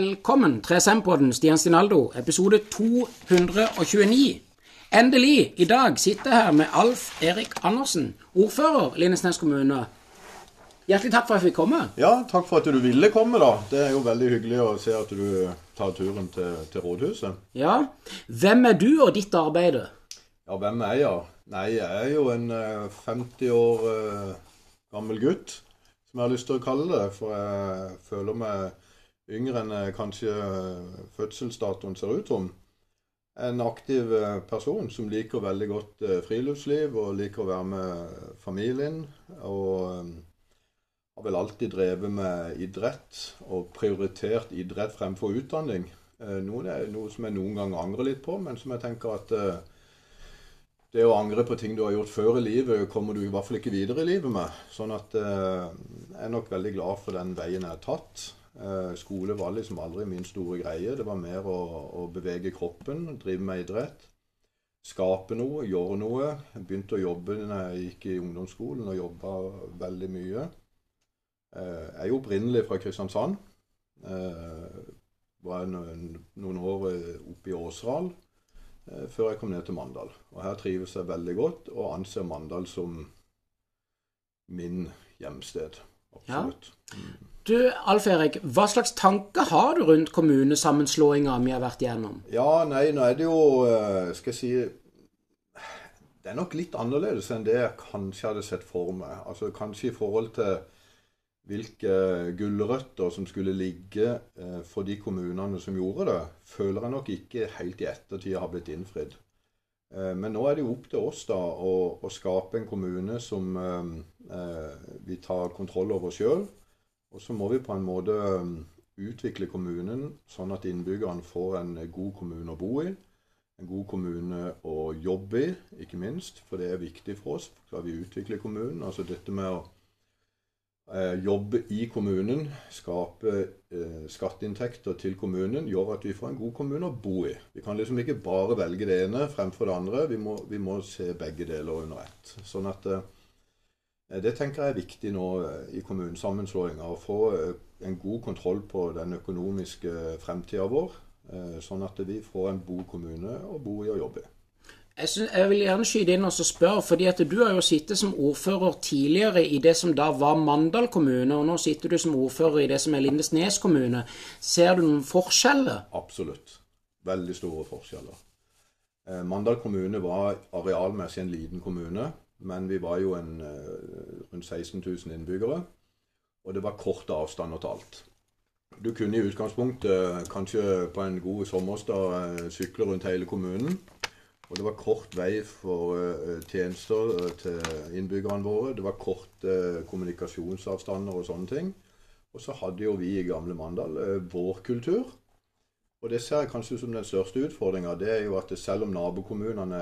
Velkommen, 3SM-podden, Stian Stinaldo, episode 229. Endelig, i dag sitter jeg her med Alf Erik Andersen, ordfører Lindesnes kommune. Hjertelig takk for at jeg fikk komme. Ja, takk for at du ville komme, da. Det er jo veldig hyggelig å se at du tar turen til, til rådhuset. Ja, Hvem er du og ditt arbeid? Ja, hvem er jeg? Nei, jeg er jo en eh, 50 år eh, gammel gutt, som jeg har lyst til å kalle det. For jeg føler meg yngre enn eh, kanskje fødselsdatoen ser ut som. En aktiv eh, person som liker veldig godt eh, friluftsliv og liker å være med familien. Og eh, har vel alltid drevet med idrett og prioritert idrett fremfor utdanning. Eh, Noe, noe som jeg noen ganger angrer litt på, men som jeg tenker at eh, det å angre på ting du har gjort før i livet, kommer du i hvert fall ikke videre i livet med. Sånn at eh, jeg er nok veldig glad for den veien jeg har tatt. Eh, skole var liksom aldri min store greie. Det var mer å, å bevege kroppen, drive med idrett. Skape noe, gjøre noe. Jeg begynte å jobbe når jeg gikk i ungdomsskolen og jobba veldig mye. Eh, jeg er jo opprinnelig fra Kristiansand. Jeg var noen, år eh, oppe i Åseral eh, før jeg kom ned til Mandal. Og her trives jeg veldig godt, og anser Mandal som min hjemsted. Absolutt. Du, Alf Erik, hva slags tanker har du rundt kommunesammenslåinga vi har vært gjennom? Ja, nei, nå er det jo eh, Skal jeg si Det er nok litt annerledes enn det jeg kanskje hadde sett for meg. Altså Kanskje i forhold til hvilke gulrøtter som skulle ligge eh, for de kommunene som gjorde det, føler jeg nok ikke helt i ettertid har blitt innfridd. Eh, Men nå er det jo opp til oss da å, å skape en kommune som vi tar kontroll over sjøl. Og så må vi på en måte eh, utvikle kommunen sånn at innbyggerne får en god kommune å bo i. En god kommune å jobbe i, ikke minst, for det er viktig for oss. Skal vi utvikle kommunen? Altså dette med å eh, jobbe i kommunen, skape eh, skatteinntekter til kommunen, gjør at vi får en god kommune å bo i. Vi kan liksom ikke bare velge det ene fremfor det andre. Vi må, vi må se begge deler under ett. Sånn at eh, det tenker jeg er viktig nå eh, i kommunesammenslåinga. Å få eh, en god kontroll på den økonomiske fremtida vår. eh, Sånn at vi får en god kommune å bo i og jobbe i. Jeg, synes, jeg vil gjerne skyte inn og så spørre, fordi at du har jo sittet som ordfører tidligere i det som da var Mandal kommune, og nå sitter du som ordfører i det som er Lindesnes kommune. Ser du noen forskjeller? Absolutt. Veldig store forskjeller. Eh, Mandal kommune var arealmessig en liten kommune, men vi var jo en, eh, rundt 16 000 innbyggere. Og det var korte avstander til alt. Du kunne i utgangspunktet eh, kanskje på en god sommersdag eh, sykle rundt hele kommunen. Og det var kort vei for tjenester til innbyggerne våre. Det var korte kommunikasjonsavstander og sånne ting. Og så hadde jo vi i gamle Mandal vår kultur. Og det ser jeg kanskje som den største utfordringa. Det er jo at selv om nabokommunene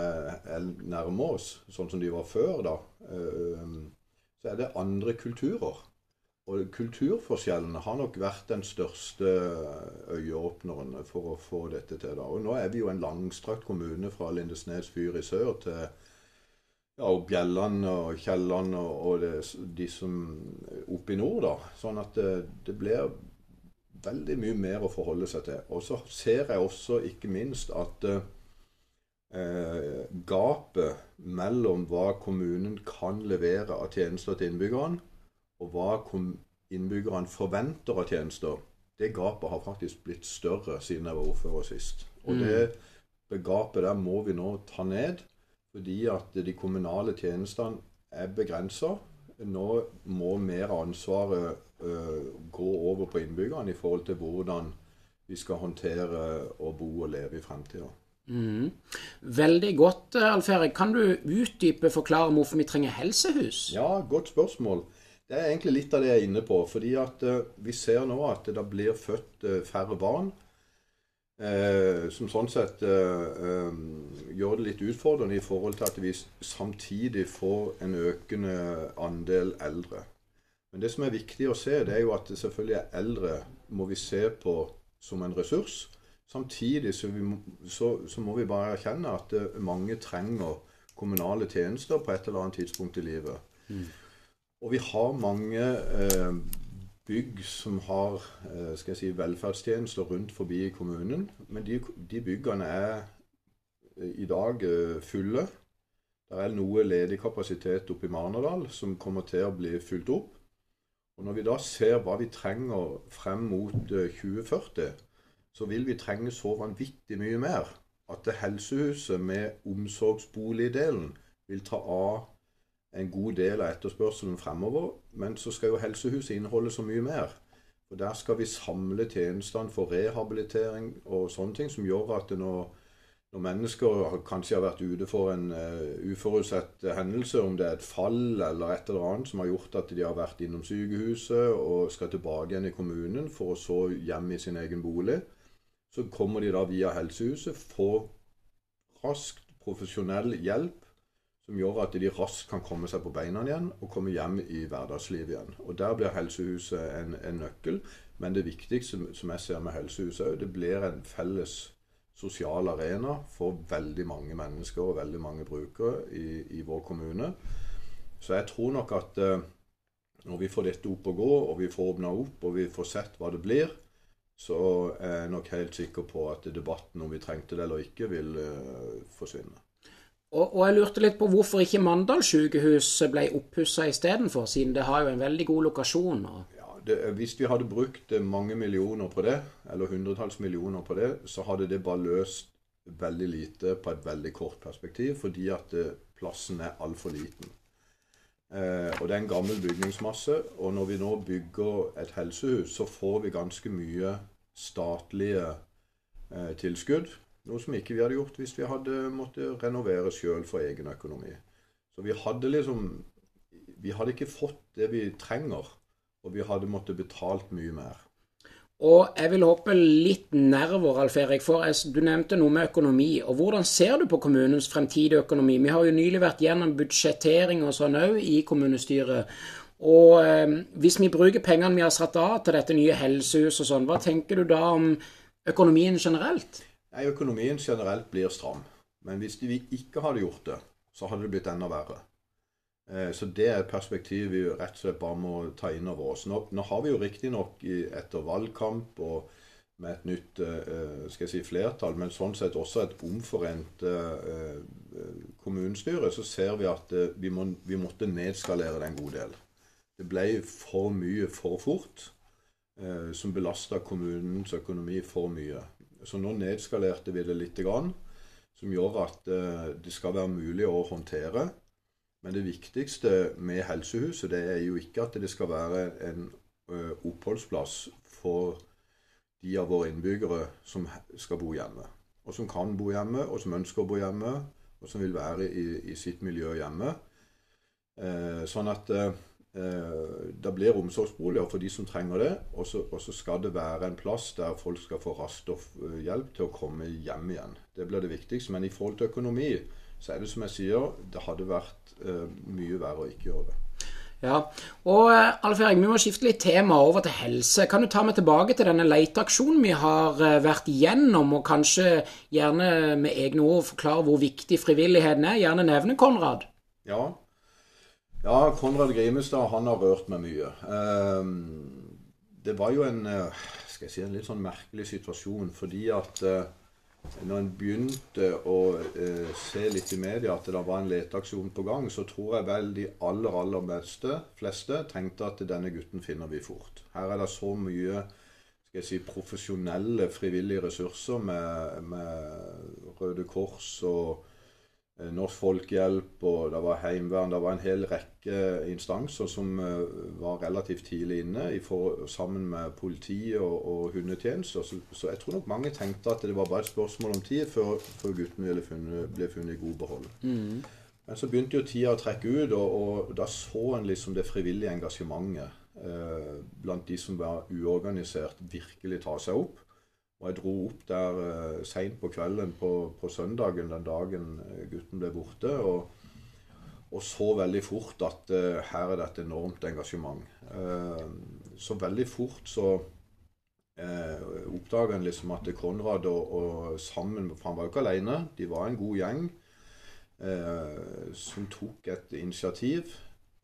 er nærme oss, sånn som de var før, da, eh, så er det andre kulturer. Og kulturforskjellene har nok vært den største øyeåpneren for å få dette til. da. Og nå er vi jo en langstrakt kommune fra Lindesnes fyr i sør til ja, og Bjelland og Kielland og, og det, de som oppe i nord. da. Sånn at det, det blir veldig mye mer å forholde seg til. Og så ser jeg også ikke minst at eh, gapet mellom hva kommunen kan levere av tjenester til innbyggerne, og hva innbyggerne forventer av tjenester, det gapet har faktisk blitt større siden jeg var ordfører sist. Og det gapet der må vi nå ta ned, fordi at de kommunale tjenestene er begrensa. Nå må mer av ansvaret gå over på innbyggerne i forhold til hvordan vi skal håndtere å bo og leve i fremtida. Mm. Veldig godt, eh, Alf Erik. Kan du utdype, forklare hvorfor vi trenger helsehus? Ja, godt spørsmål. Det er egentlig litt av det jeg er inne på. Fordi at eh, vi ser nå at det blir født eh, færre barn. Eh, som sånn sett eh, eh, gjør det litt utfordrende i forhold til at vi samtidig får en økende andel eldre. Men det som er viktig å se, det er jo at selvfølgelig er eldre må vi se på som en ressurs. Samtidig så, vi, så, så må vi bare erkjenne at eh, mange trenger kommunale tjenester på et eller annet tidspunkt i livet. Og vi har mange eh, bygg som har eh, skal jeg si, velferdstjenester rundt forbi i kommunen. Men de, de byggene er eh, i dag eh, fulle. Det er noe ledig kapasitet oppe i Marnardal som kommer til å bli fylt opp. Og Når vi da ser hva vi trenger frem mot 2040, så vil vi trenge så vanvittig mye mer at det helsehuset med omsorgsboligdelen vil ta av en god del av etterspørselen fremover. Men så skal jo helsehuset inneholde så mye mer. For Der skal vi samle tjenestene for rehabilitering og sånne ting, som gjør at når, når mennesker kanskje har vært ute for en uh, uforutsett hendelse, om det er et fall eller et eller annet som har gjort at de har vært innom sykehuset og skal tilbake igjen i kommunen for å så hjem i sin egen bolig, så kommer de da via helsehuset, får raskt profesjonell hjelp som gjør at de raskt kan komme seg på beina igjen og komme hjem i hverdagslivet igjen. Og Der blir helsehuset en, en nøkkel. Men det viktigste som jeg ser med helsehuset òg, det blir en felles sosial arena for veldig mange mennesker og veldig mange brukere i, i vår kommune. Så jeg tror nok at eh, når vi får dette opp og gå, og vi får åpna opp og vi får sett hva det blir, så er jeg nok helt sikker på at debatten om vi trengte det eller ikke, vil eh, forsvinne. Og, og, jeg lurte litt på hvorfor ikke Mandal sykehus ble oppussa istedenfor, siden det har jo en veldig god lokasjon. Og... Det, hvis vi hadde brukt mange millioner på det, eller hundretalls millioner på det, så hadde det bare løst veldig lite på et veldig kort perspektiv, fordi at eh, plassen er altfor liten. Eh, og det er en gammel bygningsmasse. Og når vi nå bygger et helsehus, så får vi ganske mye statlige eh, tilskudd. Noe som ikke vi hadde gjort hvis vi hadde måttet renovere sjøl for egen økonomi. Så vi hadde liksom Vi hadde ikke fått det vi trenger, og vi hadde måttet betalt mye mer. Og jeg vil hoppe litt nerver, Alf Erik, for du nevnte noe med økonomi. og Hvordan ser du på kommunens fremtidige økonomi? Vi har jo nylig vært gjennom budsjettering og sånn òg i kommunestyret. Og eh, hvis vi bruker pengene vi har satt av til dette nye helsehuset og sånn, hva tenker du da om økonomien generelt? Nei, Økonomien generelt blir stram. Men hvis vi ikke hadde gjort det, så hadde det blitt enda verre. Eh, så det er et perspektiv vi rett og slett bare må ta inn over oss. Nå, nå har vi jo riktignok etter valgkamp og med et nytt eh, skal jeg si, flertall, men sånn sett også et omforent eh, kommunestyre, så ser vi at vi, må, vi måtte nedskalere det en god del. Det ble for mye for fort, som belasta kommunens økonomi for mye. Så nå nedskalerte vi det litt, som gjør at det skal være mulig å håndtere. Men det viktigste med helsehuset det er jo ikke at det skal være en eh, oppholdsplass for de av våre innbyggere som skal bo hjemme. Og som kan bo hjemme, og som ønsker å bo hjemme, og som vil være i, i sitt miljø hjemme. Eh, sånn at eh, Eh, det blir omsorgsboliger for de som trenger det. Og så skal det være en plass der folk skal få rast og hjelp til å komme hjem igjen. Det blir det viktigste. Men i forhold til økonomi så er det som jeg sier, det hadde vært uh, mye verre å ikke gjøre det. Ja, og Alf Erik, Vi må skifte litt tema over til helse. Kan du ta meg tilbake til denne leteaksjonen vi har vært igjennom, og kanskje gjerne med egne ord forklare hvor viktig frivilligheten er? Gjerne nevne Konrad. Ja, ja, Konrad Grimestad han har rørt meg mye. Ehm, det var jo en, eh, skal jeg si, en litt sånn merkelig situasjon, fordi at eh, når en begynte å eh, se litt i media at det var en leteaksjon på gang, så tror jeg vel de aller, aller beste, fleste tenkte at denne gutten finner vi fort. Her er det så mye skal jeg si, profesjonelle frivillige ressurser med, med Røde Kors og Norsk Folkehjelp, og det var Heimevern. Det var en hel rekke instanser som eh, var relativt tidlig inne for, sammen med politi og, og hundetjenester. Så, så, jeg tror nok mange tenkte at det var bare et spørsmål om tid før, før gutten ville funnet, ble funnet i god behold. Mm. Men så begynte jo tida å trekke ut, og, og da så en liksom det frivillige engasjementet eh, blant de som var uorganisert, virkelig ta seg opp. Og jeg dro opp der uh, seint på kvelden på, på, søndagen, den dagen eh, gutten ble borte, og, og så veldig fort at uh, her er det et enormt engasjement. Uh, så veldig fort så uh, oppdaga en liksom at Konrad og, og, sammen For han var jo ikke alene, de var en god gjeng som tok et initiativ.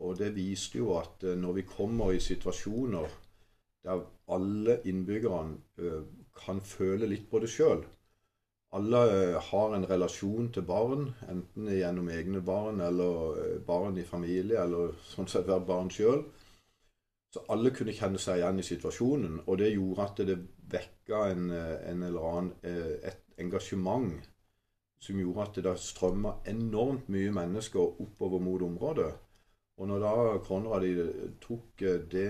Og det viste jo at når vi kommer i situasjoner der alle innbyggerne eh, kan føle litt på det sjøl. Alle eh, har en relasjon til barn, enten gjennom egne barn eller eh, barn i familie, eller sånn sett hvert barn sjøl. Så alle kunne kjenne seg igjen i situasjonen, og det gjorde at det vekka en, en eller annen, et engasjement som gjorde at det strømma enormt mye mennesker oppover mot området. Og når da Konrad tok eh, det,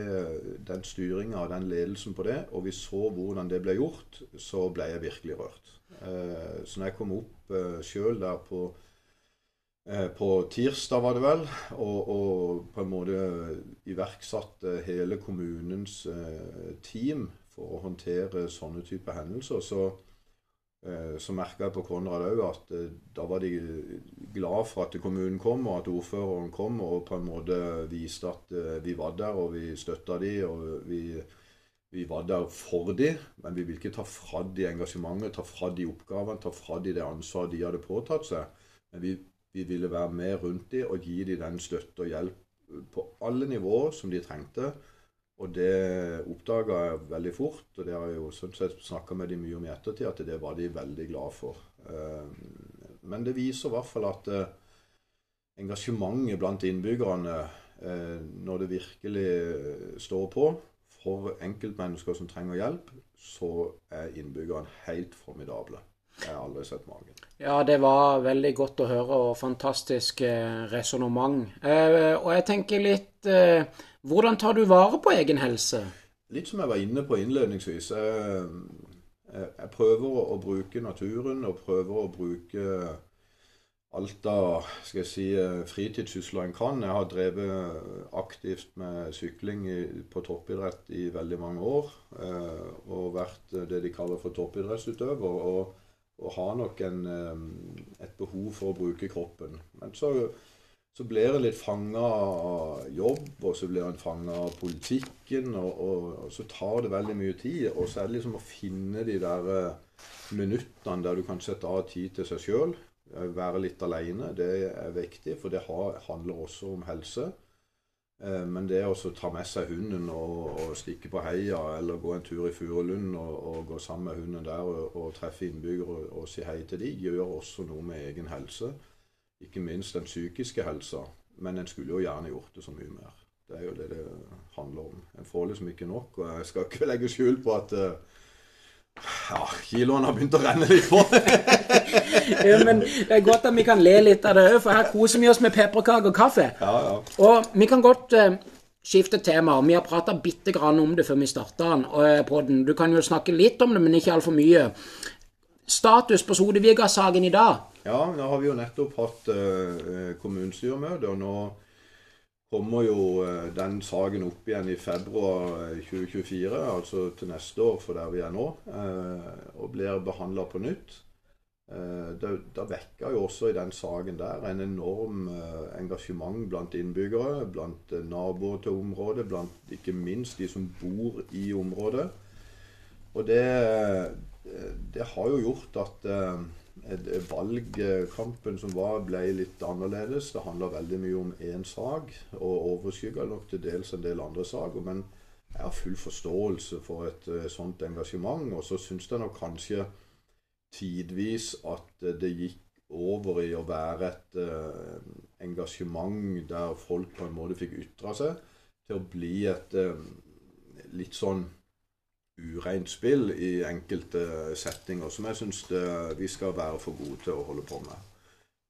den styringa og den ledelsen på det, og vi så hvordan det ble gjort, så ble jeg virkelig rørt. Eh, så når jeg kom opp eh, sjøl der på, på tirsdag, var det vel, og, og på en måte iverksatte hele kommunens team for å håndtere sånne typer hendelser, så så merka jeg på Konrad òg at eh, da var de glad for at kommunen kom, og at ordføreren kom og på en måte viste at eh, vi var der, og vi støtta de, og vi, vi var der for de, men vi vil ikke ta fra de engasjementet, ta fra de oppgavene, ta fra de det ansvaret de hadde påtatt seg. Men vi, vi ville være med rundt de og gi de den støtte og hjelp på alle nivåer som de trengte og det oppdaga jeg veldig fort, og det har jeg jo sånn sett snakka med dem mye om i ettertid, at det var de veldig glad for. Eh, men det viser i hvert fall at eh, engasjementet blant innbyggerne, eh, når det virkelig står på for enkeltmennesker som trenger hjelp, så er innbyggerne helt formidable. Jeg har aldri sett magen. Ja, det var veldig godt å høre, og fantastisk eh, resonnement. Eh, og jeg tenker litt eh, hvordan tar du vare på egen helse? Litt som jeg var inne på innledningsvis. Jeg, jeg prøver å bruke naturen og prøver å bruke alt av skal jeg si, fritidssysler en kan. Jeg har drevet aktivt med sykling på toppidrett i veldig mange år. Eh, og vært det de kaller for toppidrettsutøver. Og, og har nok en, et behov for å bruke kroppen. Men så så blir en litt fanga av jobb, og så blir en fanga av politikken, og, og, og, så tar det veldig mye tid. Og så er det liksom å finne de der uh, minuttene der du kan sette av tid til seg sjøl. Eh, være litt aleine, det er viktig, for det har, handler også om helse. Uh, men det å ta med seg hunden og, og, stikke på heia, eller gå en tur i Furulund og, og, gå sammen med hunden der og, treffe innbyggere og, og si hei til de, gjør også noe med egen helse ikke minst den psykiske helsa. Men en skulle jo gjerne gjort det så mye mer. Det er jo det det handler om. En får liksom ikke nok. Og jeg skal ikke legge skjul på at uh, ja, kiloene har begynt å renne litt på. ja, men det er godt at vi kan le litt av det òg, for her koser vi oss med pepperkaker og kaffe. Ja, ja. Og vi kan godt uh, skifte tema. Vi har prata bitte grann om det før vi starta uh, den. Du kan jo snakke litt om det, men ikke altfor mye. Status på Sodeviga-saken i dag? Ja, nå har vi jo nettopp hatt uh, kommunestyremøte, og nå kommer jo uh, den saken opp igjen i februar 2024, altså til neste år for der vi er nå, uh, og blir behandla på nytt. Da, da vekker jo også i den saken der en enorm engasjement blant innbyggere, blant naboer til området, blant ikke minst de som bor i området. Og det, det har jo gjort at valgkampen som var, ble litt annerledes. Det handla veldig mye om én sak, og overskygga nok til dels en del andre saker. Men jeg har full forståelse for et uh, sånt engasjement. Og så syns jeg nok kanskje tidvis at uh, det gikk over i å være et uh, engasjement der folk på en måte fikk ytra seg, til å bli et litt sånn ureint spill i enkelte settinger, som jeg syns vi skal være for gode til å holde på med.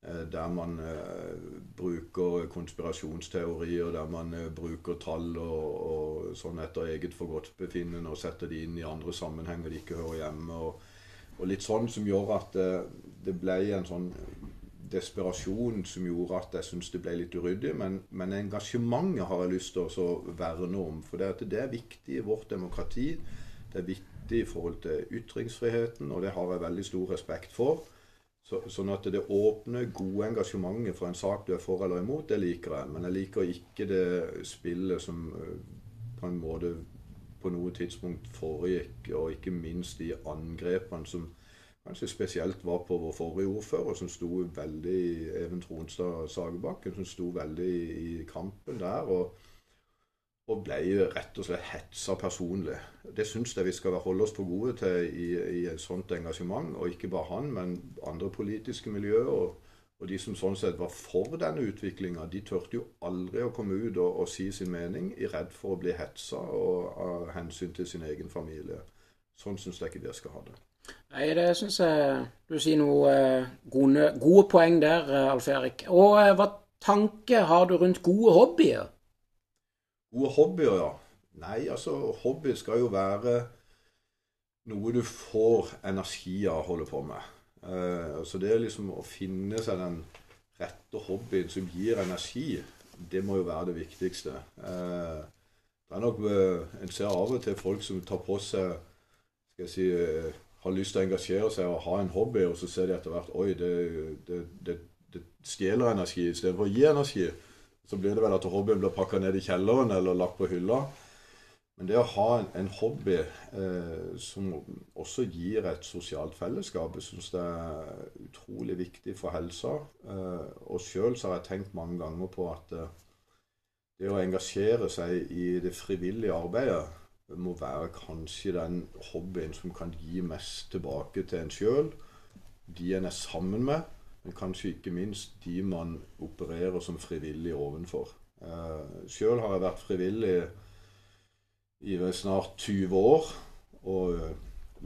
Eh, der man eh, bruker konspirasjonsteorier, der man eh, bruker tall og, og sånn etter eget forgodtbefinnende og setter de inn i andre sammenhenger de ikke hører hjemme. Og, og litt sånn som gjør at det, det ble en sånn desperasjon som gjorde at jeg syns det ble litt uryddig. Men, men, engasjementet har jeg lyst til å verne om. For det, det er viktig i vårt demokrati. Det er viktig i forhold til ytringsfriheten, og det har jeg veldig stor respekt for. Så, sånn at det åpne, gode engasjementet for en sak du er for eller imot, det liker jeg. Men jeg liker ikke det spillet som eh, på en måte på noe tidspunkt foregikk, og ikke minst de angrepene som kanskje spesielt var på vår forrige ordfører, som sto veldig Even Tronstad Sagebakken, som sto veldig i, kampen der. og Og ble rett og slett hetsa personlig. Det syns jeg vi skal holde oss for gode til i, i et sånt engasjement. Og ikke bare han, men andre politiske miljøer. Og, og de som sånn sett var for denne utviklinga, de turte jo aldri å komme ut og, og si sin mening, i redd for å bli hetsa og av hensyn til sin egen familie. Sånn syns jeg ikke dere skal ha det. Nei, det syns jeg du sier noen gode, gode poeng der, Alf Erik. Og hva tanke har du rundt gode hobbyer? Gode hobbyer, ja. Nei, altså hobby skal jo være noe du får energi av å holde på med. Eh, så det er liksom å finne seg den rette hobbyen som gir energi, det må jo være det viktigste. Eh, det er nok eh, En ser av og til folk som tar på seg skal jeg si, eh, har lyst til å engasjere seg og ha en hobby, og så ser de etter hvert Oi, det, det, det, det stjeler energi istedenfor å gi energi. Så blir det vel at hobbyen blir pakka ned i kjelleren eller lagt på hylla. Men det å ha en, en hobby eh, som også gir et sosialt fellesskap, jeg syns det er utrolig viktig for helsa. Eh, og sjøl har jeg tenkt mange ganger på at eh, det å engasjere seg i det frivillige arbeidet må være kanskje den hobbyen som kan gi mest tilbake til en sjøl. De en er sammen med men kanskje ikke minst de man opererer som frivillig ovenfor. Eh, Sjøl har jeg vært frivillig i snart 20 år. Og uh,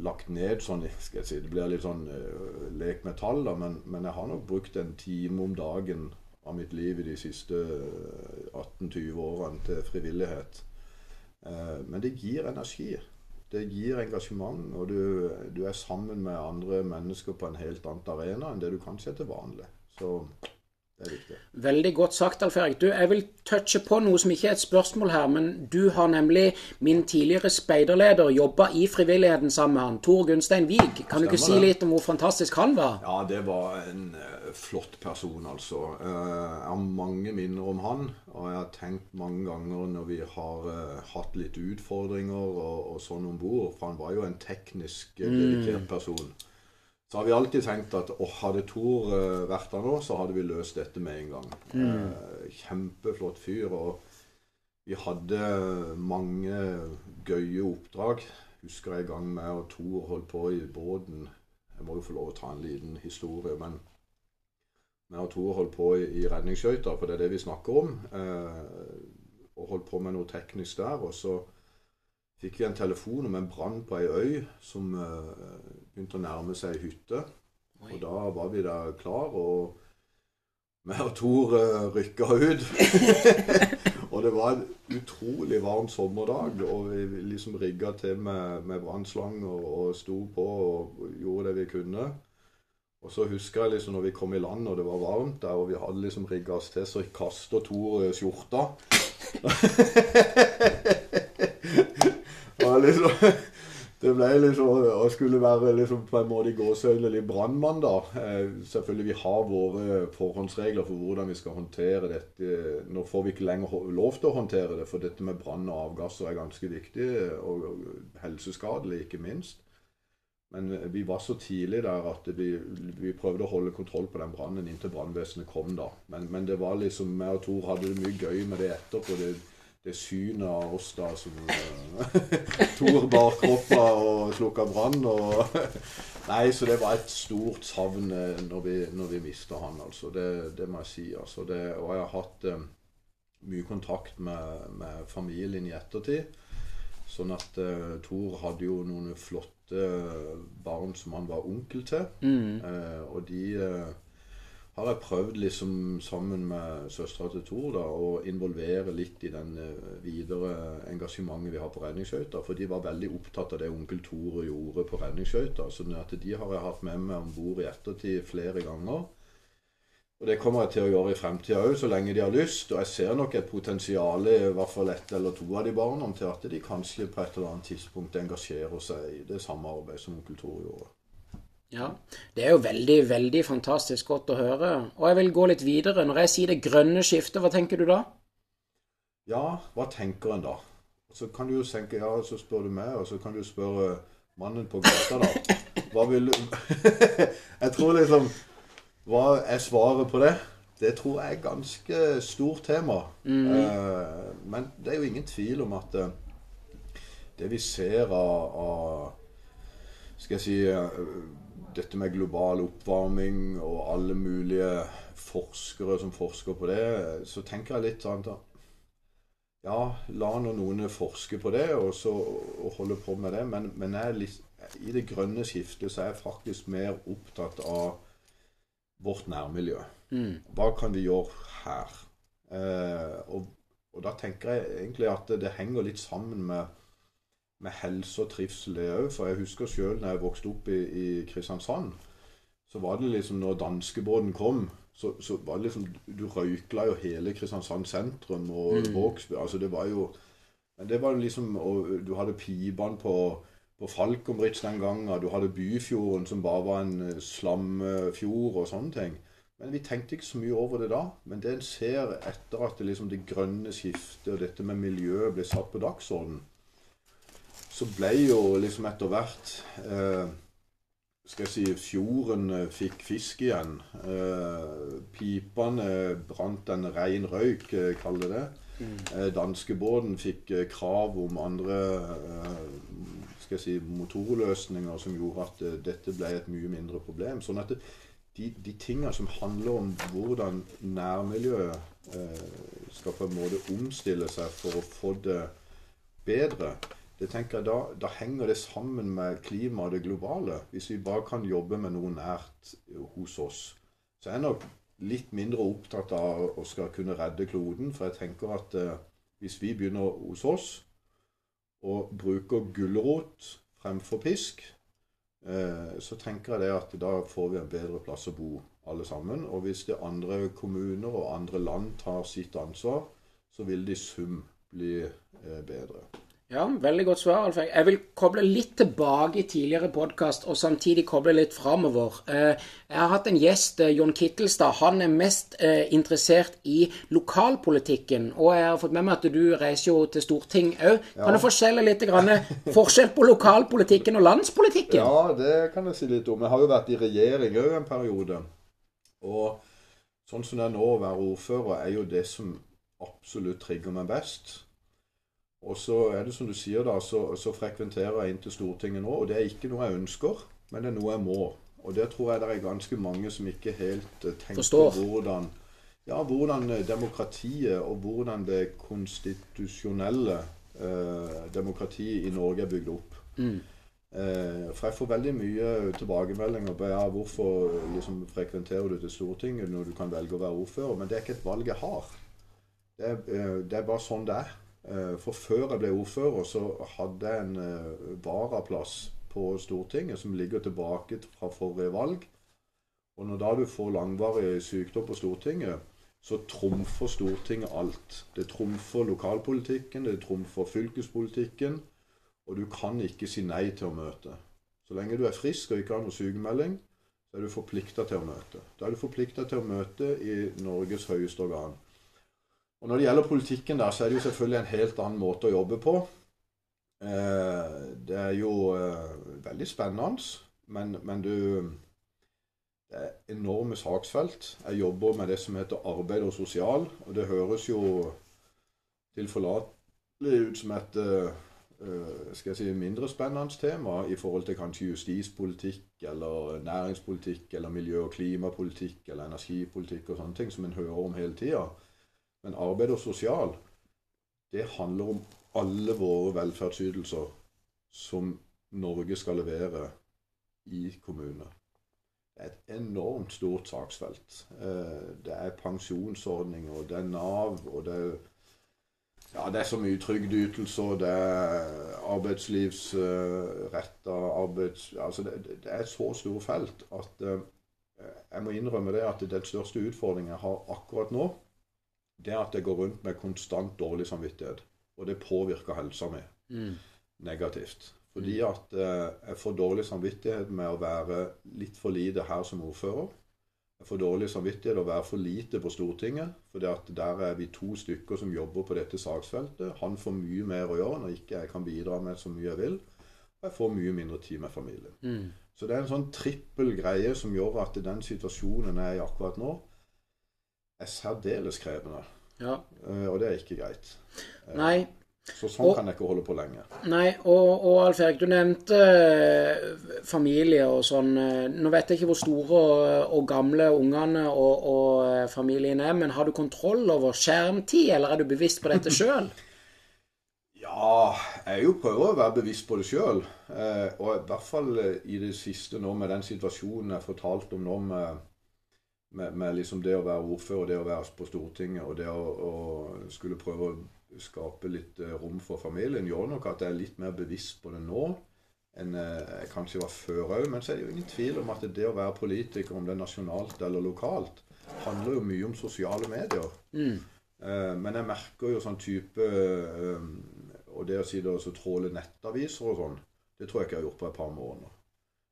lagt ned sånn skal jeg si, Det blir litt sånn uh, lek med tall, da, men, men, jeg har nok brukt en time om dagen av mitt liv i de siste 18-20 årene til frivillighet. men det gir energi det gir engasjement, og du, du, er sammen med andre mennesker på en helt annen arena enn det du kanskje er til vanlig. Så det er viktig. Veldig godt sagt, Alf Erik. Du, jeg vil touche på noe som ikke er et spørsmål her, men du har nemlig min tidligere speiderleder jobba i frivilligheten sammen med han, Tor Gunstein Wiig. Kan Stemmer du ikke si litt om hvor fantastisk han var? Ja, det var en uh, flott person, altså. Uh, jeg har mange minner om han. Og jeg har tenkt mange ganger når vi har uh, hatt litt utfordringer og, og sånn om bord, for han var jo en teknisk dedikert mm. Så har vi alltid tenkt at oh, hadde Tor uh, vært der nå, så hadde vi løst dette med en gang. Mm. Uh, kjempeflott fyr. Og vi hadde mange gøye oppdrag. Husker jeg en gang med og Tor holdt på i båten. Jeg må jo få lov å ta en liten historie, men vi og Tor holdt på i, redningsskøyter, for det er det vi snakker om. Uh, og holdt på med noe teknisk der. og så fikk vi en telefon om en brann på ei øy som uh, begynte å nærme seg hytte. Oi. Og da var vi da klar, og vi og Tor uh, rykka ut. og det var en utrolig varm sommerdag, og vi liksom rigga til med, med brannslang og, og sto på og gjorde det vi kunne. Og så husker jeg liksom når vi kom i land og det var varmt der, og vi hadde liksom rigga oss til, så kasta Tor skjorta. liksom, det ble liksom å skulle være liksom på en måte i gåseøynene litt brannmann, da. Eh, selvfølgelig vi har våre forhåndsregler for hvordan vi skal håndtere dette. Nå får vi ikke lenger lov til å håndtere det, for dette med brann og avgasser er ganske viktig. Og, helseskadelig, ikke minst. Men eh, vi var så tidlig der at vi, vi prøvde å holde kontroll på den brannen inntil brannvesenet kom. da. Men, men, det var liksom, jeg og Tor hadde det mye gøy med det etterpå. Det, det synet av oss da som uh, Tor bar kroppa og slukka brann. Og, nei, så det var et stort savn eh, når vi, når vi mista han, altså. Det, det, må jeg si. Altså. Det, og jeg har hatt um, mye kontakt med, med, familien i ettertid. Sånn at uh, Tor hadde jo noen flotte barn som han var onkel til. Mm. Uh, og de har jeg prøvd liksom sammen med søstera til Tor da, å involvere litt i den eh, videre engasjementet vi har på redningsskøyter. For de var veldig opptatt av det onkel Tor gjorde på redningsskøyter. Så de har jeg hatt med meg om bord i ettertid flere ganger. Og det kommer jeg til å gjøre i fremtida òg, så lenge de har lyst. Og jeg ser nok et potensial i hvert fall ett eller to av de barna til at de kanskje på et eller annet tidspunkt engasjerer seg i det samme arbeidet som onkel Tor gjorde. Ja, Det er jo veldig, veldig fantastisk godt å høre. Og jeg vil gå litt videre. Når jeg sier det grønne skiftet, hva tenker du da? Ja, hva tenker en da? Så kan du jo tenke, ja, så spør du meg, og så kan du spørre mannen på gata, da. Hva vil du Jeg tror liksom Hva er svaret på det? det tror jeg er et ganske stort tema. Eh, men det er jo ingen tvil om at eh, det vi ser av, av Skal jeg si eh, Dette med global oppvarming og alle mulige forskere som forsker på det, så tenker jeg litt sånn at ja, la nå noen forske på det og, så, og holde på med det, men, men jeg litt, i det grønne skiftet så er jeg faktisk mer opptatt av vårt nærmiljø. Hva kan vi gjøre her? Eh, og, og da tenker jeg egentlig at det, det henger litt sammen med, med helse og trivsel, det òg. For jeg husker sjøl da jeg vokste opp i, i Kristiansand, så var det liksom når danskebåten kom, så, så var det liksom Du røykla jo hele Kristiansand sentrum og Vågsby. Altså det var jo Men det var liksom Og du hadde pibene på på Falconbridge den gangen. Du hadde Byfjorden, som bare var en eh, slamfjord og sånne ting. Men vi tenkte ikke så mye over det da. Men det en ser etter at det, liksom, det grønne skiftet og dette med miljøet ble satt på dagsorden, så ble jo liksom etter hvert eh, skal jeg si, Fjorden eh, fikk fisk igjen. Eh, pipene brant en rein røyk, eh, kall det det. Eh, Danskebåten fikk krav om andre skal jeg si, motorløsninger som gjorde at dette ble et mye mindre problem. Sånn at det, de, de tingene som handler om hvordan nærmiljøet eh, skal på en måte omstille seg for å få det bedre, det tenker jeg da, da henger det sammen med klimaet og det globale. Hvis vi bare kan jobbe med noe nært hos oss. Så jeg er nok litt mindre opptatt av å skal kunne redde kloden, for jeg tenker at eh, hvis vi begynner hos oss og bruker gulrot fremfor pisk, eh, så tenker jeg det at da får vi en bedre plass å bo alle sammen. Og hvis det andre kommuner og andre land tar sitt ansvar, så vil det i sum bli eh, bedre. Ja, veldig godt svar, Alf. Jeg vil koble litt tilbake i tidligere podkast, og samtidig koble litt framover. Eh, Jeg har hatt en gjest, eh, Jon Kittelstad. Han er mest eh, interessert i lokalpolitikken. Og jeg har fått med meg at du reiser jo til storting òg. Kan du forskjelle litt grann, forskjell på lokalpolitikken og landspolitikken? Ja, det kan jeg si litt om. Jeg har jo vært i regjering òg en periode. Og sånn som det er nå, å være ordfører, er jo det som absolutt trigger meg best. Og så er det som du sier, da, så, så frekventerer jeg inn til Stortinget nå. Og det er ikke noe jeg ønsker, men det er noe jeg må. Og det tror jeg det er ganske mange som ikke helt eh, tenker Forstår. hvordan ja, hvordan eh, demokratiet og hvordan det konstitusjonelle eh, demokratiet i Norge er bygd opp. Eh, for jeg får veldig mye tilbakemeldinger på ja, hvorfor liksom, frekventerer du til Stortinget når du kan velge å være ordfører. Men det er ikke et valg jeg har. Det er, eh, det er bare sånn det er. Eh, For før jeg ble ordfører, så hadde jeg en eh, varaplass på Stortinget som ligger tilbake fra forrige valg. Og når da du får langvarig sykdom på Stortinget, så trumfer Stortinget alt. Det trumfer lokalpolitikken, det trumfer fylkespolitikken, og du kan ikke si nei til å møte. Så lenge du er frisk og ikke har noe sykemelding, så er du forplikta til å møte. Da er du forplikta til å møte i Norges høyeste organ. Og Når det gjelder politikken, der, så er det jo selvfølgelig en helt annen måte å jobbe på. Eh, det er jo eh, veldig spennende, men, men du Det er enorme saksfelt. Jeg jobber med det som heter arbeid og sosial, og det høres jo tilforlatelig ut som et eh, skal jeg si, mindre spennende tema i forhold til kanskje justispolitikk eller næringspolitikk eller miljø- og klimapolitikk eller energipolitikk og sånne ting som en hører om hele tida. Men arbeid og sosial, det handler om alle våre velferdsytelser som Norge skal levere i kommunene. Det er et enormt stort saksfelt. Eh, Det er pensjonsordninger, det er Nav, og det er ja, det er så mye trygdeytelser, det er arbeidslivsretta arbeids... Altså, det, det er et så stort felt at eh, jeg må innrømme det at den største utfordringen jeg har akkurat nå, det er at jeg går rundt med konstant dårlig samvittighet. Og det påvirker helsa mi negativt. Fordi at eh, jeg får dårlig samvittighet med å være litt for lite her som ordfører. Jeg får dårlig samvittighet å være for lite på Stortinget. For der er vi to stykker som jobber på dette saksfeltet. Han får mye mer å gjøre når ikke jeg kan bidra med så mye jeg vil. Og jeg får mye mindre tid med familien. Så det er en sånn trippel greie som gjør at den situasjonen jeg er i akkurat nå, er særdeles krevende. Ja. Eh, og det er ikke greit. Nei. Så sånn Og- kan jeg ikke holde på lenge. Nei, og, og Alf Erik, du nevnte eh, familie og sånn. eh, Nå vet jeg ikke hvor store og, og gamle ungene og, og eh, familien er, men har du kontroll over skjermtid, eller er du bevisst på dette sjøl? Ja, jeg jo prøver å være bevisst på det sjøl. Eh, og i hvert fall eh, i det siste nå, med den situasjonen jeg fortalte om nå, med, med, med liksom det å være ordfører, det å være på Stortinget og det å, å skulle prøve å skape litt eh, rom for familien, gjør nok at jeg er litt mer bevisst på det nå enn eh, jeg kanskje var før òg. Men så er det jo ingen tvil om at det å være politiker, om det er nasjonalt eller lokalt, handler jo mye om sosiale medier. Mm. Eh, Men jeg merker jo sånn type Og det å si det så tråle nettaviser og sånn, det tror jeg ikke jeg har gjort på et par måneder.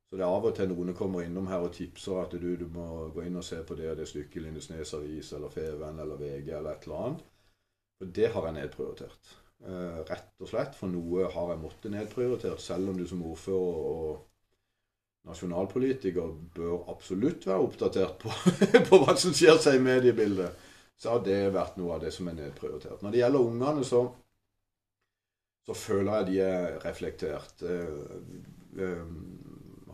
Så det er av og til noen kommer innom her og tipser at du, du må gå inn og se på det og det stykket i Lindesnes Avis eller Feven eller VG eller et eller annet. For det har jeg nedprioritert. Eh, rett og slett. For noe har jeg måttet nedprioritert, selv om du som ordfører og nasjonalpolitiker bør absolutt være oppdatert på, på hva som skjer seg i mediebildet så har det vært noe av det som er nedprioritert. Når det gjelder ungene, så, så føler jeg de er reflektert. Eh, eh,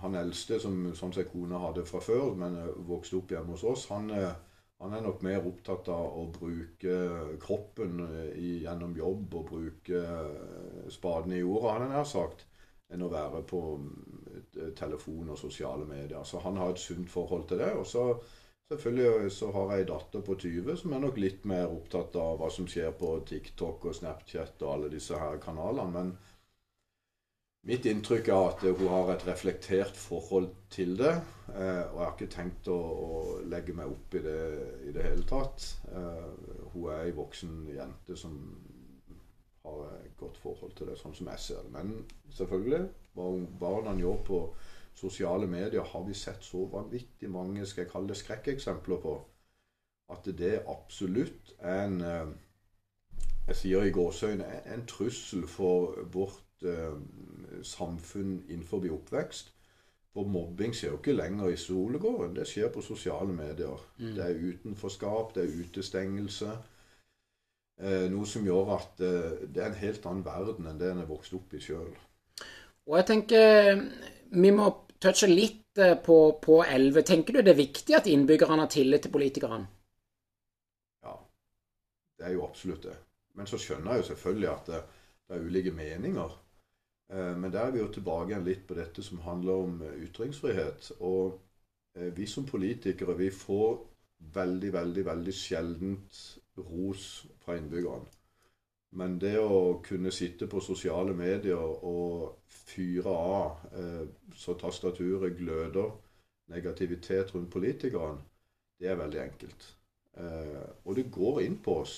Han eldste, som sånn sett kona hadde fra før, men eh, vokste opp hjemme hos oss, han, eh, han er nok mer opptatt av å bruke kroppen eh, i, gjennom jobb og bruke spaden i jorda, han nær sagt, enn å være på telefon og sosiale medier. Så han har et sunt forhold til det. og så Selvfølgelig så har jeg ei datter på 20 som er nok litt mer opptatt av hva som skjer på TikTok og Snapchat og alle disse her kanalene. Men mitt inntrykk er at hun har et reflektert forhold til det. eh, Og jeg har ikke tenkt å, å legge meg opp i det i det hele tatt. Eh, Hun er ei voksen jente som har et godt forhold til det, sånn som jeg ser det. Men selvfølgelig, hva barna gjør på sosiale medier har vi sett så vanvittig mange skal jeg kalle det skrekkeksempler på. At det absolutt er en eh, Jeg sier i gåseøyne en trussel for vårt samfunn innenfor oppvekst. For mobbing skjer jo ikke lenger i skolegården. Det skjer på sosiale medier. Mm. Det er utenforskap, det er utestengelse. Eh, noe som gjør at eh, det er en helt annen verden enn det en er vokst opp i sjøl. Og jeg tenker vi må touche litt eh, på, på 11. Tenker du det er viktig at innbyggerne har tillit til politikerne? Ja, det er jo absolutt det. Men så skjønner jeg jo selvfølgelig at det, det er ulike meninger. Eh, Men der er vi jo tilbake igjen litt på dette som handler om eh, ytringsfrihet. Og eh, vi som politikere, vi får veldig, veldig, veldig sjeldent ros fra innbyggerne. Men det å kunne sitte på sosiale medier og fyre av så tastaturet gløder negativitet rundt politikerne, det er veldig enkelt. Og det går inn på oss.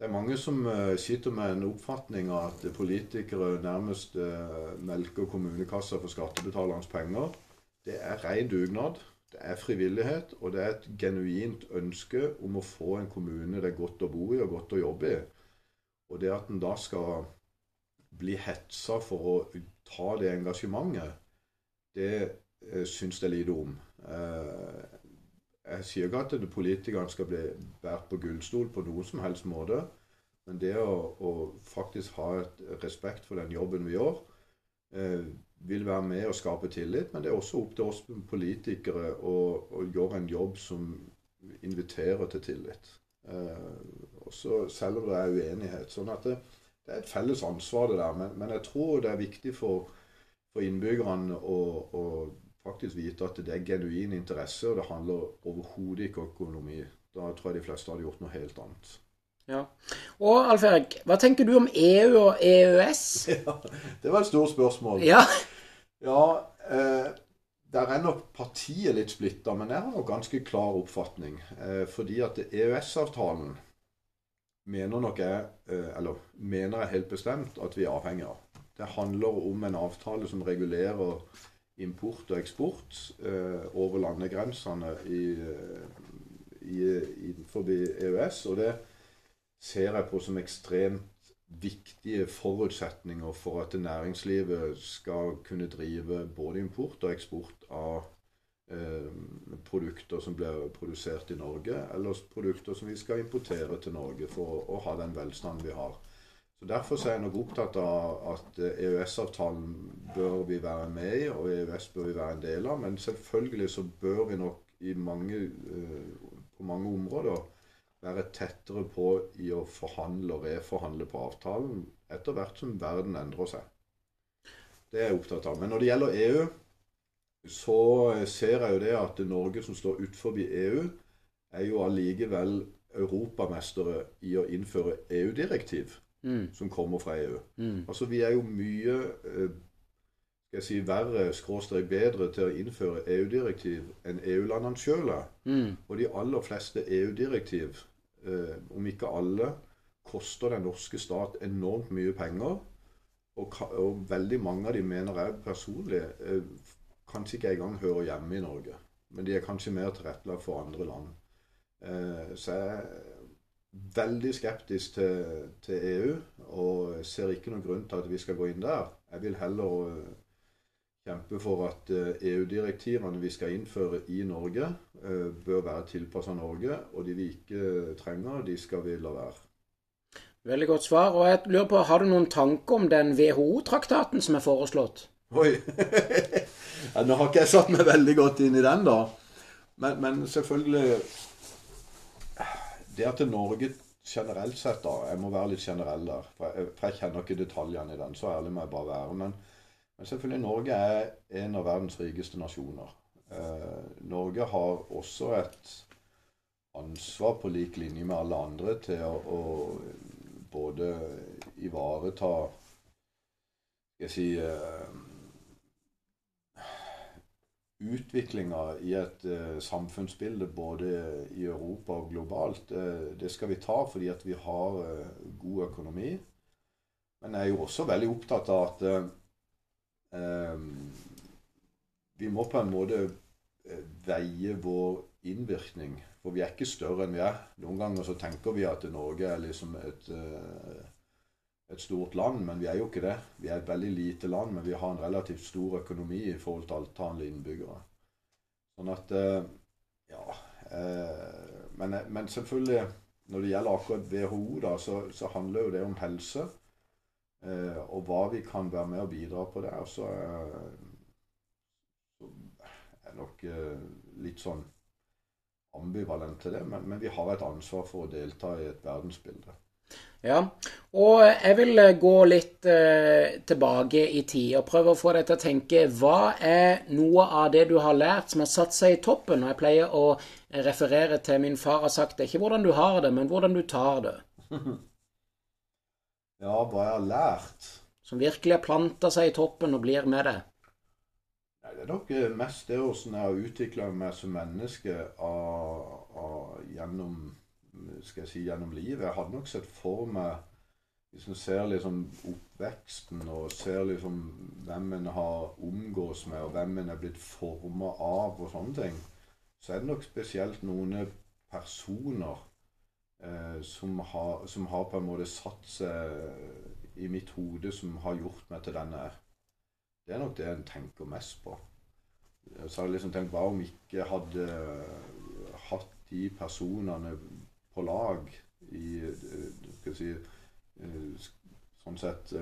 Det er mange som eh, sitter med en oppfatning av at politikere nærmest eh, melker kommunekassa for skattebetalernes penger. Det er ren dugnad, det er frivillighet, og det er et genuint ønske om å få en kommune det er godt å bo i og godt å jobbe i. Og det at en da skal bli hetsa for å ta det engasjementet, det eh, syns jeg lite om. Jeg sier ikke at politikerne skal bli båret på gullstol på noen som helst måte. Men det å, å faktisk ha et respekt for den jobben vi gjør, eh, vil være med å skape tillit. Men det er også opp til oss politikere å, å gjøre en jobb som inviterer til tillit. Eh, også selv om det er uenighet. Sånn at det, det er et felles ansvar, det der. Men, men jeg tror det er viktig for, for innbyggerne å, å faktisk vite at det er genuin interesse, og det handler overhodet ikke om økonomi. Da tror jeg de fleste hadde gjort noe helt annet. Ja. Og Alf Erik, hva tenker du om EU og EØS? Ja, det var et stort spørsmål. Ja, Ja, eh, der er nok partiet litt splitta, men jeg har nok ganske klar oppfatning. Eh, fordi at EØS-avtalen mener nok jeg, eh, eller mener jeg helt bestemt at vi er avhengig av. Det handler om en avtale som regulerer import og eksport eh, over landegrensene i, eh, i, innenfor EØS. Og det ser jeg på som ekstremt viktige forutsetninger for at næringslivet skal kunne drive både import og eksport av eh, produkter som blir produsert i Norge, eller produkter som vi skal importere til Norge for å ha den velstanden vi har. Så Derfor er jeg nok opptatt av at EØS-avtalen bør vi være med i, og EØS bør vi være en del av. Men selvfølgelig så bør vi nok mange, på mange områder være tettere på i å forhandle og reforhandle på avtalen etter hvert som verden endrer seg. Det er jeg opptatt av. Men når det gjelder EU, så ser jeg jo det at Norge som står utenfor EU, er jo allikevel europamestere i å innføre EU-direktiv mm. som kommer fra EU. Mm. Altså vi er jo mye eh, skal jeg si, verre, skråstrek bedre til å innføre EU-direktiv enn EU-landene sjøl er. Mm. Og de aller fleste EU-direktiv Eh, om ikke alle, koster den norske stat enormt mye penger. Og, og veldig mange av de mener jeg personlig eh, kanskje ikke engang hører hjemme i Norge. Men de er kanskje mer tilrettelagt for andre land. Eh, så jeg veldig skeptisk til, til, EU og ser ikke noen grunn til at vi skal gå inn der. Jeg vil heller kjempe for at EU-direktivene eh, e vi skal innføre i Norge, eh, bør være tilpassa Norge. Og de vi ikke trenger, de skal vi la være. Veldig godt svar. Og jeg lurer på, Har du noen tanke om den WHO-traktaten som er foreslått? Oi! ja, nå har ikke jeg satt meg veldig godt inn i den, da. Men, men selvfølgelig Det at Norge generelt sett, da Jeg må være litt generell der. For jeg, for jeg kjenner ikke detaljene i den. Så ærlig må jeg bare være. men men selvfølgelig Norge er en av verdens rikeste nasjoner. Eh, Norge har også et ansvar på lik linje med alle andre til å, å både ivareta jeg si eh, Utviklinga i et eh, samfunnsbilde både i Europa og globalt, eh, det skal vi ta fordi at vi har eh, god økonomi. Men jeg er jo også veldig opptatt av at eh, Ehm, vi må på en måte eh, veie vår innvirkning. For vi er ikke større enn vi er. Noen ganger så tenker vi at Norge er liksom et, eh, et stort land, men vi er jo ikke det. Vi er et veldig lite land, men vi har en relativt stor økonomi i forhold til antallet innbyggere. Sånn at eh, Ja. Men, men selvfølgelig, når det gjelder akkurat WHO, da, så, så handler jo det om helse. Eh, og hva vi kan være med og bidra på der, så er, nok eh, litt sånn ambivalent til det. Men, men, vi har et ansvar for å delta i et verdensbilde. Ja, og jeg vil eh, gå litt eh, tilbake i tid og prøve å få deg til å tenke hva er noe av det du har lært som har satt seg i toppen? Og jeg pleier å referere til min far har sagt det, ikke hvordan du har det, men hvordan du tar det. Ja, hva jeg har lært? Som virkelig har planta seg i toppen og blir med det? Nei, Det er nok eh, mest det åssen jeg har utvikla meg som menneske av, av, gjennom, skal jeg si, gjennom livet. Jeg hadde nok sett for meg Hvis en ser liksom oppveksten og ser liksom hvem en har omgås med, og hvem en er blitt forma av, og sånne ting, så er det nok spesielt noen personer eh, som, har, som, har, på en måte satt seg i mitt hode, som har gjort meg til den jeg er. Det er nok det en tenker mest på. Så har jeg liksom tenkt hva om ikke hadde hatt de personene lag i skal si, sånn sett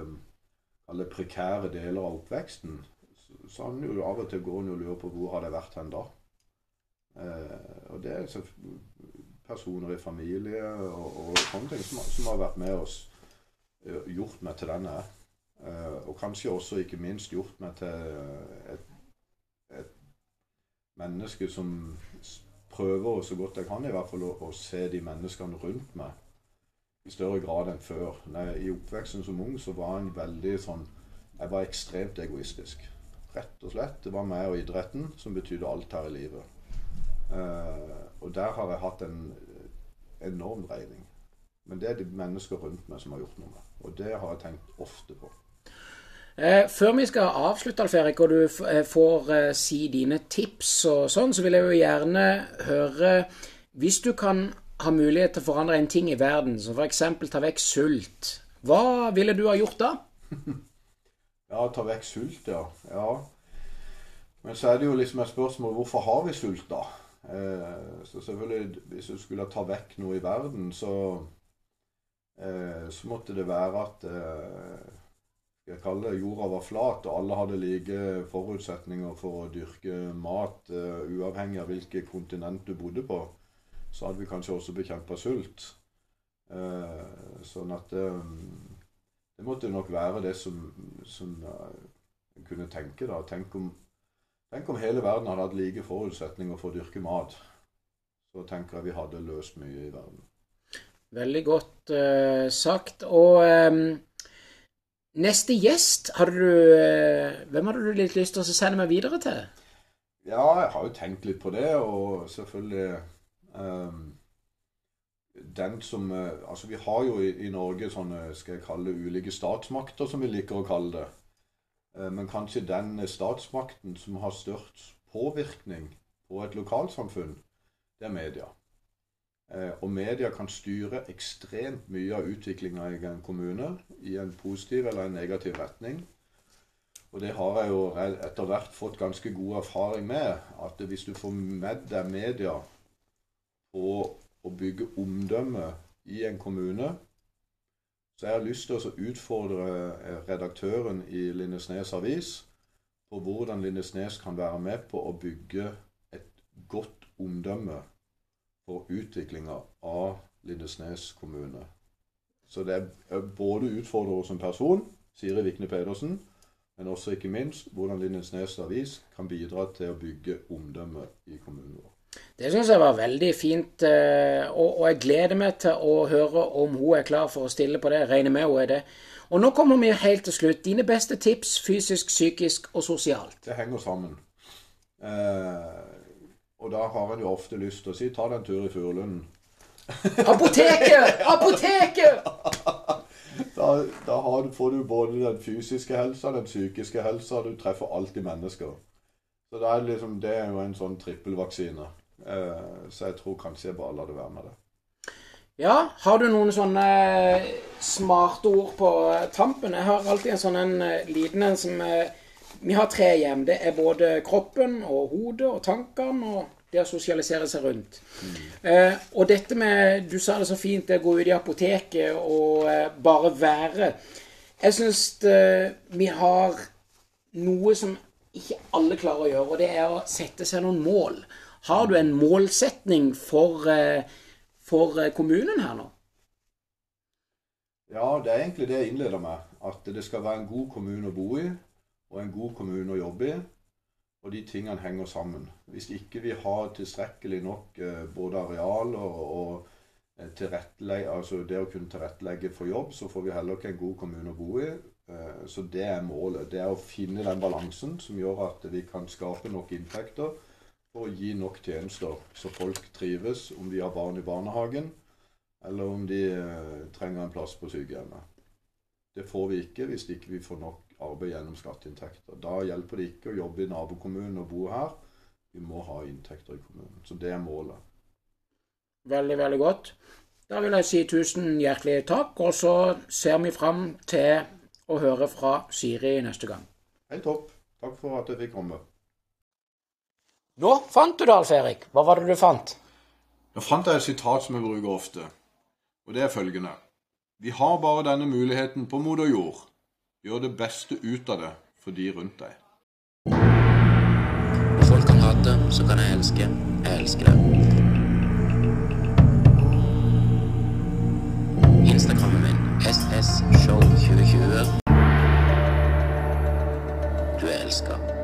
alle prekære deler av oppveksten, så han jo av og til går han og lurer på hvor har det vært hen da. Eh, og det er personer i familie og, og sånne ting som, som, har vært med oss, gjort meg til den jeg. Uh, og kanskje også ikke minst gjort meg til et, et menneske som prøver så godt jeg kan i hvert fall å, å, se de menneskene rundt meg i større grad enn før. Når I oppveksten som ung så var jeg veldig sånn Jeg var ekstremt egoistisk. Rett og slett. Det var meg og idretten som betydde alt her i livet. Eh, og der har jeg hatt en enorm dreining. Men det er de mennesker rundt meg som har gjort noe med. Og det har jeg tenkt ofte på. Eh, før vi skal avslutte, Alf Erik, og du eh, får eh, si dine tips og sånn, så vil jeg jo gjerne høre Hvis du kan ha mulighet til å forandre en ting i verden, som f.eks. ta vekk sult, hva ville du ha gjort da? ja, ta vekk sult, ja. ja. Men så er det jo liksom et spørsmål hvorfor har vi sult, da? Så selvfølgelig, hvis du skulle ta vekk noe i verden, så, så måtte det være at jeg kalle det jorda var flat, og alle hadde like forutsetninger for å dyrke mat, uh, uavhengig av hvilket kontinent du bodde på, så hadde vi kanskje også bekjempa sult. Uh, sånn at um, det måtte nok være det som, som uh, kunne tenke. da. Tenk om, tenk om, hele verden hadde hatt like forutsetninger for å dyrke mat. Så tenker jeg vi hadde løst mye i verden. Veldig godt sagt. Og um Neste gjest, har du, eh, hvem hadde du litt lyst til å sende meg videre til? Ja, jeg har jo tenkt litt på det, og selvfølgelig um, Den som eh, Altså, vi har jo i, i, Norge sånne, skal jeg kalle det, ulike statsmakter, som vi liker å kalle det. Uh, men kanskje den statsmakten som har størst påvirkning på et lokalsamfunn, det er media. Eh, og media kan styre ekstremt mye av utviklinga i en kommune i en positiv eller en negativ retning. Og det har jeg jo etter hvert fått ganske god erfaring med. At hvis du får med deg media på å bygge omdømme i en kommune, så jeg har lyst til å utfordre eh, redaktøren i Lindesnes Avis på hvordan Lindesnes kan være med på å bygge et godt omdømme for utviklinga av Lindesnes kommune. Så det er både utfordrer som person, Siri Vikne Pedersen, men også ikke minst hvordan Lindesnes Avis kan bidra til å bygge omdømme i kommunen vår. Det syns jeg var veldig fint, eh, og jeg gleder meg til å høre om hun er klar for å stille på det. Jeg regner med hun er det. Og nå kommer vi helt til slutt. Dine beste tips fysisk, psykisk og sosialt? Det henger sammen. Eh, og da har en jo ofte lyst til å si 'ta deg en tur i Furulunden'. Apoteket! Apoteket! da, da du, får du både den fysiske helsa, den psykiske helsa, du treffer alltid mennesker. Så da er det liksom, det er jo en sånn trippelvaksine. Eh, så jeg tror kanskje jeg bare lar det være med det. Ja, har du noen sånne smarte ord på tampen? Jeg har alltid en sånn en eh, liten en som eh, vi har tre hjem. Det er både kroppen og hodet og tankene og det å sosialisere seg rundt. Mm. Eh, og dette med Du sa det så fint, det å gå ut i apoteket og eh, bare være. Jeg syns eh, vi har noe som ikke alle klarer å gjøre, og det er å sette seg noen mål. Har du en målsetning for, eh, for eh, kommunen her nå? Ja, det er egentlig det jeg innleder med. At det skal være en god kommune å bo i og en god kommune å jobbe i. Og de tingene henger sammen. Hvis ikke vi har tilstrekkelig nok eh, både arealer og eh, altså det å kunne tilrettelegge for jobb, så får vi heller ikke en god kommune å bo i. Eh, så det er målet. Det er å finne den balansen som gjør at vi kan skape nok inntekter for å gi nok tjenester, så folk trives, om de har barn i barnehagen, eller om de trenger en plass på sykehjemmet. Det får vi ikke hvis ikke vi får nok arbeid gjennom skatteinntekter. Da hjelper det ikke å jobbe i nabokommunen og bo her. Vi må ha inntekter i kommunen. Så det er målet. Veldig, veldig godt. Da vil jeg si tusen hjertelig takk, og så ser vi fram til å høre fra Siri neste gang. Helt topp. Takk for at jeg fikk komme. Nå fant du det, Alf Erik. Hva var det du fant? Nå fant jeg et sitat som jeg bruker ofte, og det er følgende. Vi har bare denne muligheten på moder jord. Gjør det beste ut av det for de rundt deg. Folk kan hate, så kan jeg elske. Jeg elsker det. Instagrammen min SSShow2020. Du er elska.